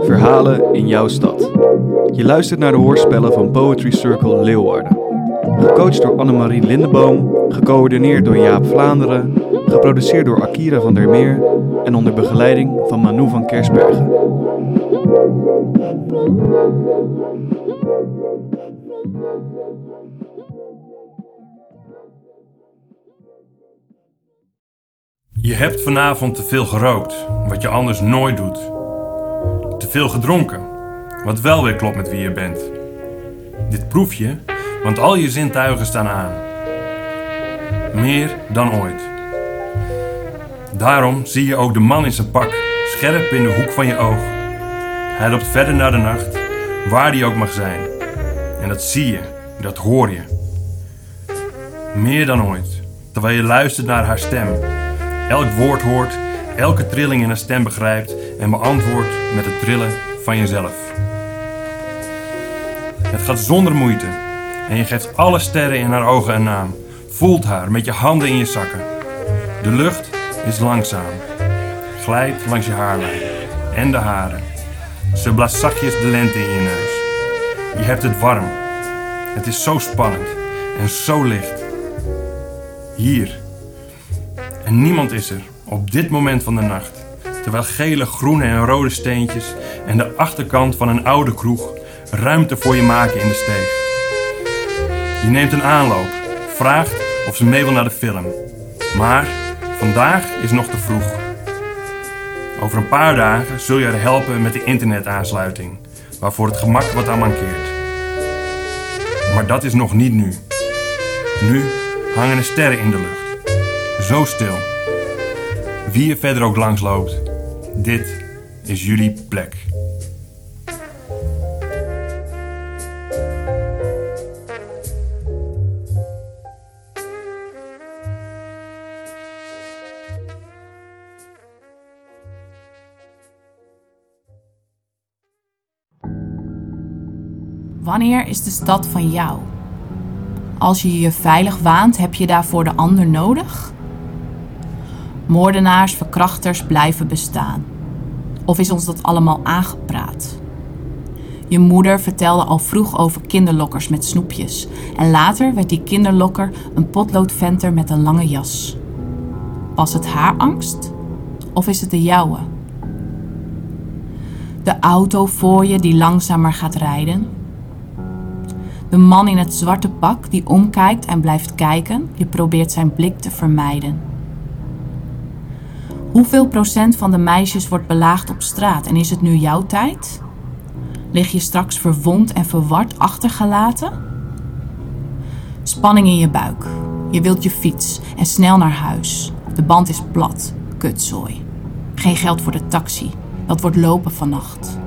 Verhalen in jouw stad. Je luistert naar de hoorspellen van Poetry Circle Leeuwarden. Gecoacht door Annemarie Lindeboom, gecoördineerd door Jaap Vlaanderen, geproduceerd door Akira van der Meer en onder begeleiding van Manu van Kersbergen. Je hebt vanavond te veel gerookt, wat je anders nooit doet. Te veel gedronken, wat wel weer klopt met wie je bent. Dit proef je, want al je zintuigen staan aan. Meer dan ooit. Daarom zie je ook de man in zijn pak, scherp in de hoek van je oog. Hij loopt verder naar de nacht, waar die ook mag zijn. En dat zie je, dat hoor je. Meer dan ooit, terwijl je luistert naar haar stem elk woord hoort, elke trilling in een stem begrijpt en beantwoordt met het trillen van jezelf. Het gaat zonder moeite en je geeft alle sterren in haar ogen een naam. Voelt haar met je handen in je zakken. De lucht is langzaam, glijdt langs je haarlijn en de haren. Ze blaast zachtjes de lente in je neus. Je hebt het warm. Het is zo spannend en zo licht. Hier en niemand is er op dit moment van de nacht. Terwijl gele, groene en rode steentjes en de achterkant van een oude kroeg ruimte voor je maken in de steeg. Je neemt een aanloop, vraagt of ze mee wil naar de film. Maar vandaag is nog te vroeg. Over een paar dagen zul je haar helpen met de internetaansluiting, waarvoor het gemak wat aan mankeert. Maar dat is nog niet nu. Nu hangen er sterren in de lucht. Zo stil. Wie er verder ook langs loopt, dit is jullie plek. Wanneer is de stad van jou? Als je je veilig waant, heb je daarvoor de ander nodig? Moordenaars, verkrachters blijven bestaan. Of is ons dat allemaal aangepraat? Je moeder vertelde al vroeg over kinderlokkers met snoepjes. En later werd die kinderlokker een potloodventer met een lange jas. Was het haar angst? Of is het de jouwe? De auto voor je die langzamer gaat rijden? De man in het zwarte pak die omkijkt en blijft kijken, je probeert zijn blik te vermijden. Hoeveel procent van de meisjes wordt belaagd op straat en is het nu jouw tijd? Lig je straks verwond en verward achtergelaten? Spanning in je buik. Je wilt je fiets en snel naar huis. De band is plat. Kutzooi. Geen geld voor de taxi. Dat wordt lopen vannacht.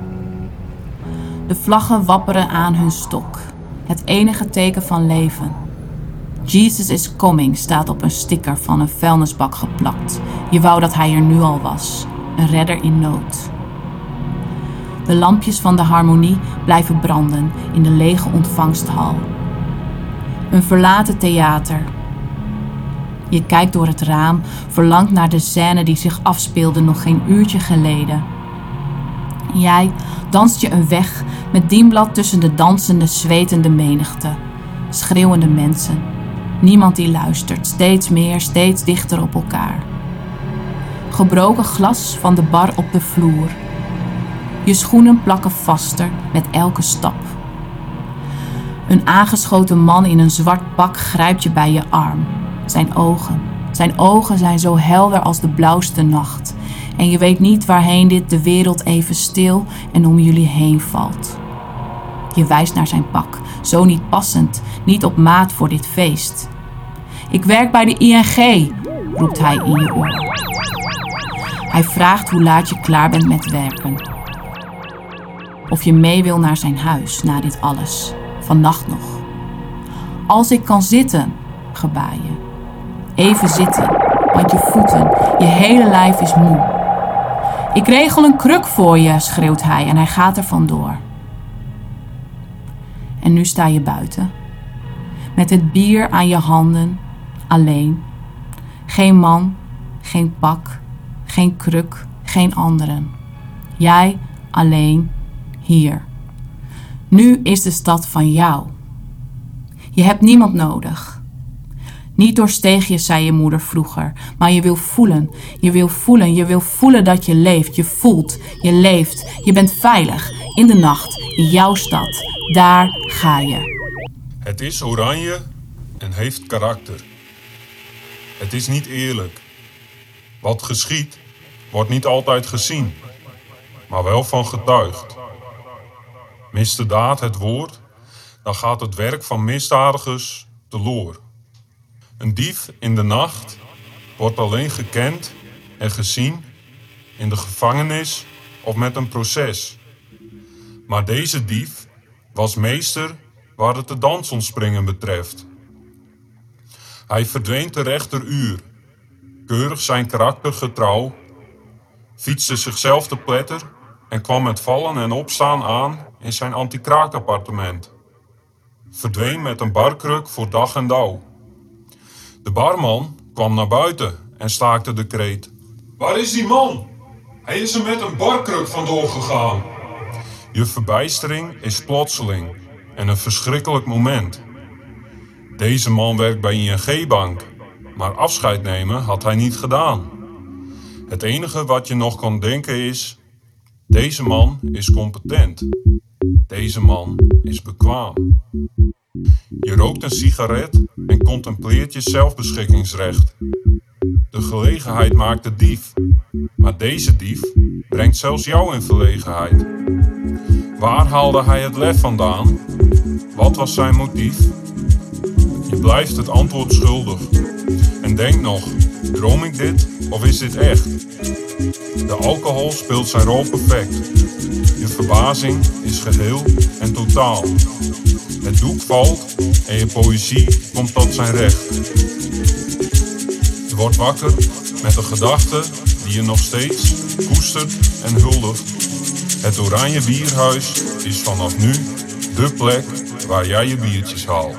De vlaggen wapperen aan hun stok. Het enige teken van leven. Jesus is coming staat op een sticker van een vuilnisbak geplakt. Je wou dat hij er nu al was. Een redder in nood. De lampjes van de harmonie blijven branden in de lege ontvangsthal. Een verlaten theater. Je kijkt door het raam, verlangt naar de scène die zich afspeelde nog geen uurtje geleden. Jij danst je een weg met dienblad tussen de dansende, zwetende menigte. Schreeuwende mensen. Niemand die luistert, steeds meer, steeds dichter op elkaar. Gebroken glas van de bar op de vloer. Je schoenen plakken vaster met elke stap. Een aangeschoten man in een zwart pak grijpt je bij je arm. Zijn ogen, zijn ogen zijn zo helder als de blauwste nacht. En je weet niet waarheen dit de wereld even stil en om jullie heen valt. Je wijst naar zijn pak, zo niet passend, niet op maat voor dit feest. Ik werk bij de ING, roept hij in je oor. Hij vraagt hoe laat je klaar bent met werken. Of je mee wil naar zijn huis na dit alles, vannacht nog. Als ik kan zitten, gebaar je. Even zitten, want je voeten, je hele lijf is moe. Ik regel een kruk voor je, schreeuwt hij en hij gaat er vandoor. En nu sta je buiten. Met het bier aan je handen, alleen. Geen man, geen pak, geen kruk, geen anderen. Jij alleen hier. Nu is de stad van jou. Je hebt niemand nodig. Niet doorsteeg je, zei je moeder vroeger, maar je wil voelen. Je wil voelen, je wil voelen dat je leeft. Je voelt, je leeft. Je bent veilig in de nacht, in jouw stad. Daar ga je. Het is oranje en heeft karakter. Het is niet eerlijk. Wat geschiet, wordt niet altijd gezien, maar wel van getuigd. Mist de daad het woord, dan gaat het werk van misdadigers teloor. Een dief in de nacht wordt alleen gekend en gezien in de gevangenis of met een proces. Maar deze dief was meester waar het de dansonspringen betreft. Hij verdween te rechter uur, keurig zijn karakter getrouw, fietste zichzelf te pletter en kwam met vallen en opstaan aan in zijn antikraakappartement. Verdween met een barkruk voor dag en dauw. De barman kwam naar buiten en staakte de kreet. Waar is die man? Hij is er met een barkruk vandoor gegaan. Je verbijstering is plotseling en een verschrikkelijk moment. Deze man werkt bij ING-bank, maar afscheid nemen had hij niet gedaan. Het enige wat je nog kan denken is: deze man is competent. Deze man is bekwaam. Je rookt een sigaret en contempleert je zelfbeschikkingsrecht. De gelegenheid maakt de dief, maar deze dief brengt zelfs jou in verlegenheid. Waar haalde hij het lef vandaan? Wat was zijn motief? Je blijft het antwoord schuldig. En denk nog, droom ik dit of is dit echt? De alcohol speelt zijn rol perfect. Je verbazing is geheel en totaal. Het doek valt en je poëzie komt tot zijn recht. Je wordt wakker met de gedachte die je nog steeds koestert en huldigt. Het Oranje Bierhuis is vanaf nu dé plek waar jij je biertjes haalt.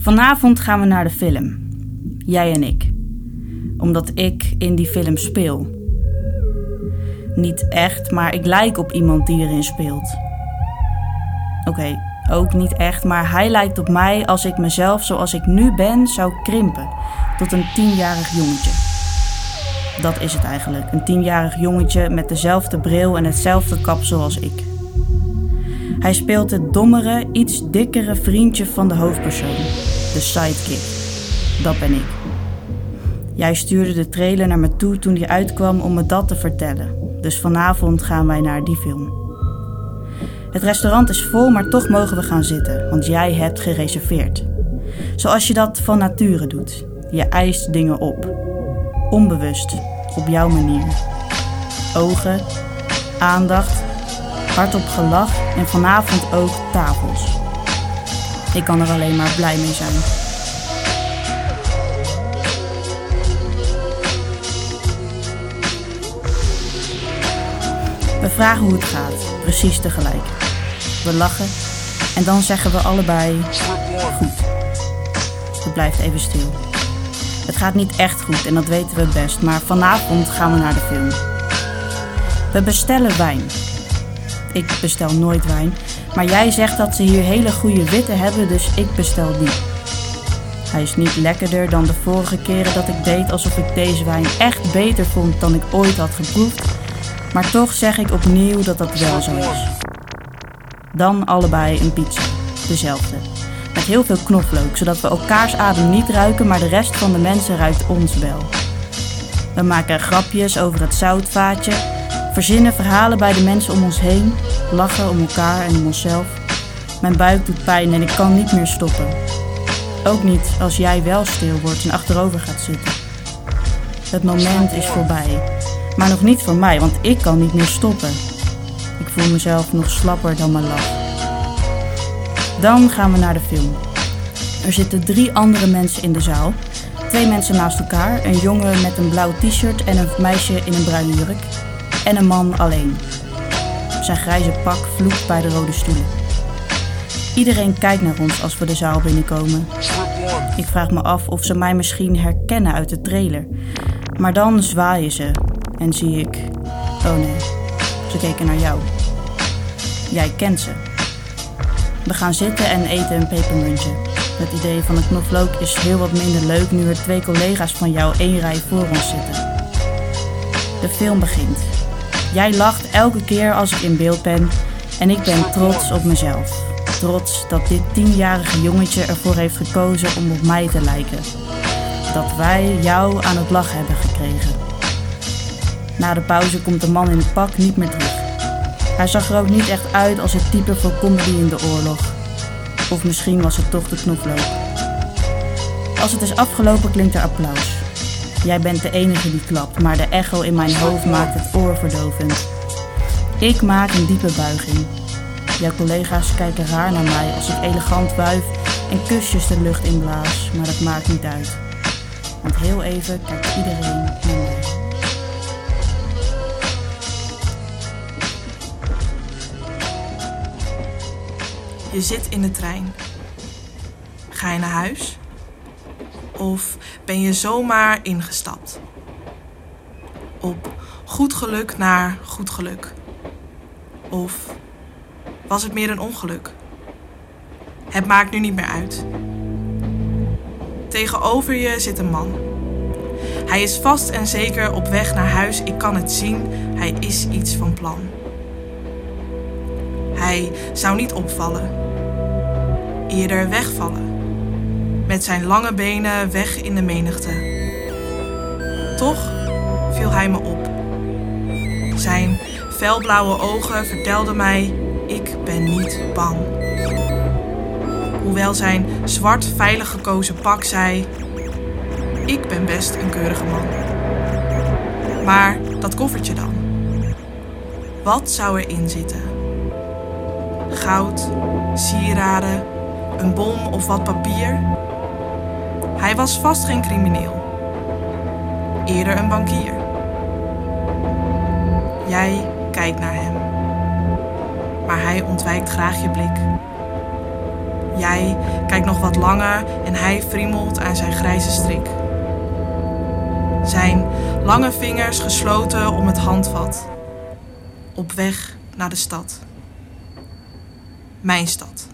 Vanavond gaan we naar de film. Jij en ik. Omdat ik in die film speel. Niet echt, maar ik lijk op iemand die erin speelt. Oké, ook niet echt, maar hij lijkt op mij als ik mezelf zoals ik nu ben zou krimpen tot een tienjarig jongetje. Dat is het eigenlijk, een tienjarig jongetje met dezelfde bril en hetzelfde kapsel als ik. Hij speelt het dommere, iets dikkere vriendje van de hoofdpersoon, de sidekick. Dat ben ik. Jij stuurde de trailer naar me toe toen die uitkwam om me dat te vertellen. Dus vanavond gaan wij naar die film. Het restaurant is vol, maar toch mogen we gaan zitten, want jij hebt gereserveerd. Zoals je dat van nature doet. Je eist dingen op. Onbewust, op jouw manier. Ogen, aandacht, hardop gelach en vanavond ook tafels. Ik kan er alleen maar blij mee zijn. We vragen hoe het gaat, precies tegelijk. We lachen en dan zeggen we allebei goed. Het blijft even stil. Het gaat niet echt goed en dat weten we best, maar vanavond gaan we naar de film. We bestellen wijn. Ik bestel nooit wijn, maar jij zegt dat ze hier hele goede witte hebben, dus ik bestel die. Hij is niet lekkerder dan de vorige keren dat ik deed alsof ik deze wijn echt beter vond dan ik ooit had geproefd, maar toch zeg ik opnieuw dat dat wel zo is. Dan allebei een pizza, dezelfde. Met heel veel knoflook, zodat we elkaars adem niet ruiken, maar de rest van de mensen ruikt ons wel. We maken grapjes over het zoutvaatje, verzinnen verhalen bij de mensen om ons heen, lachen om elkaar en om onszelf. Mijn buik doet pijn en ik kan niet meer stoppen. Ook niet als jij wel stil wordt en achterover gaat zitten. Het moment is voorbij, maar nog niet voor mij, want ik kan niet meer stoppen. Ik voel mezelf nog slapper dan mijn lach. Dan gaan we naar de film. Er zitten drie andere mensen in de zaal. Twee mensen naast elkaar, een jongen met een blauw t-shirt en een meisje in een bruine jurk. En een man alleen. Zijn grijze pak vloekt bij de rode stoelen. Iedereen kijkt naar ons als we de zaal binnenkomen. Ik vraag me af of ze mij misschien herkennen uit de trailer. Maar dan zwaaien ze en zie ik. Oh nee, ze keken naar jou. Jij kent ze. We gaan zitten en eten een pepermuntje. Het idee van een knoflook is heel wat minder leuk nu er twee collega's van jou één rij voor ons zitten. De film begint. Jij lacht elke keer als ik in beeld ben en ik ben trots op mezelf. Trots dat dit tienjarige jongetje ervoor heeft gekozen om op mij te lijken. Dat wij jou aan het lachen hebben gekregen. Na de pauze komt de man in het pak niet meer terug. Hij zag er ook niet echt uit als het type voor comedy in de oorlog. Of misschien was het toch de knoflook. Als het is afgelopen klinkt er applaus. Jij bent de enige die klapt, maar de echo in mijn hoofd maakt het oorverdovend. Ik maak een diepe buiging. Jouw collega's kijken raar naar mij als ik elegant wuif en kusjes de lucht inblaas, maar dat maakt niet uit. Want heel even kijkt iedereen naar mij. Je zit in de trein. Ga je naar huis? Of ben je zomaar ingestapt? Op goed geluk naar goed geluk? Of was het meer een ongeluk? Het maakt nu niet meer uit. Tegenover je zit een man. Hij is vast en zeker op weg naar huis. Ik kan het zien. Hij is iets van plan. Hij zou niet opvallen, eerder wegvallen, met zijn lange benen weg in de menigte. Toch viel hij me op. Zijn felblauwe ogen vertelden mij: ik ben niet bang. Hoewel zijn zwart veilig gekozen pak zei: ik ben best een keurige man. Maar dat koffertje dan? Wat zou erin zitten? goud, sieraden, een bom of wat papier. Hij was vast geen crimineel. Eerder een bankier. Jij kijkt naar hem. Maar hij ontwijkt graag je blik. Jij kijkt nog wat langer en hij friemelt aan zijn grijze strik. Zijn lange vingers gesloten om het handvat. Op weg naar de stad mijn stad.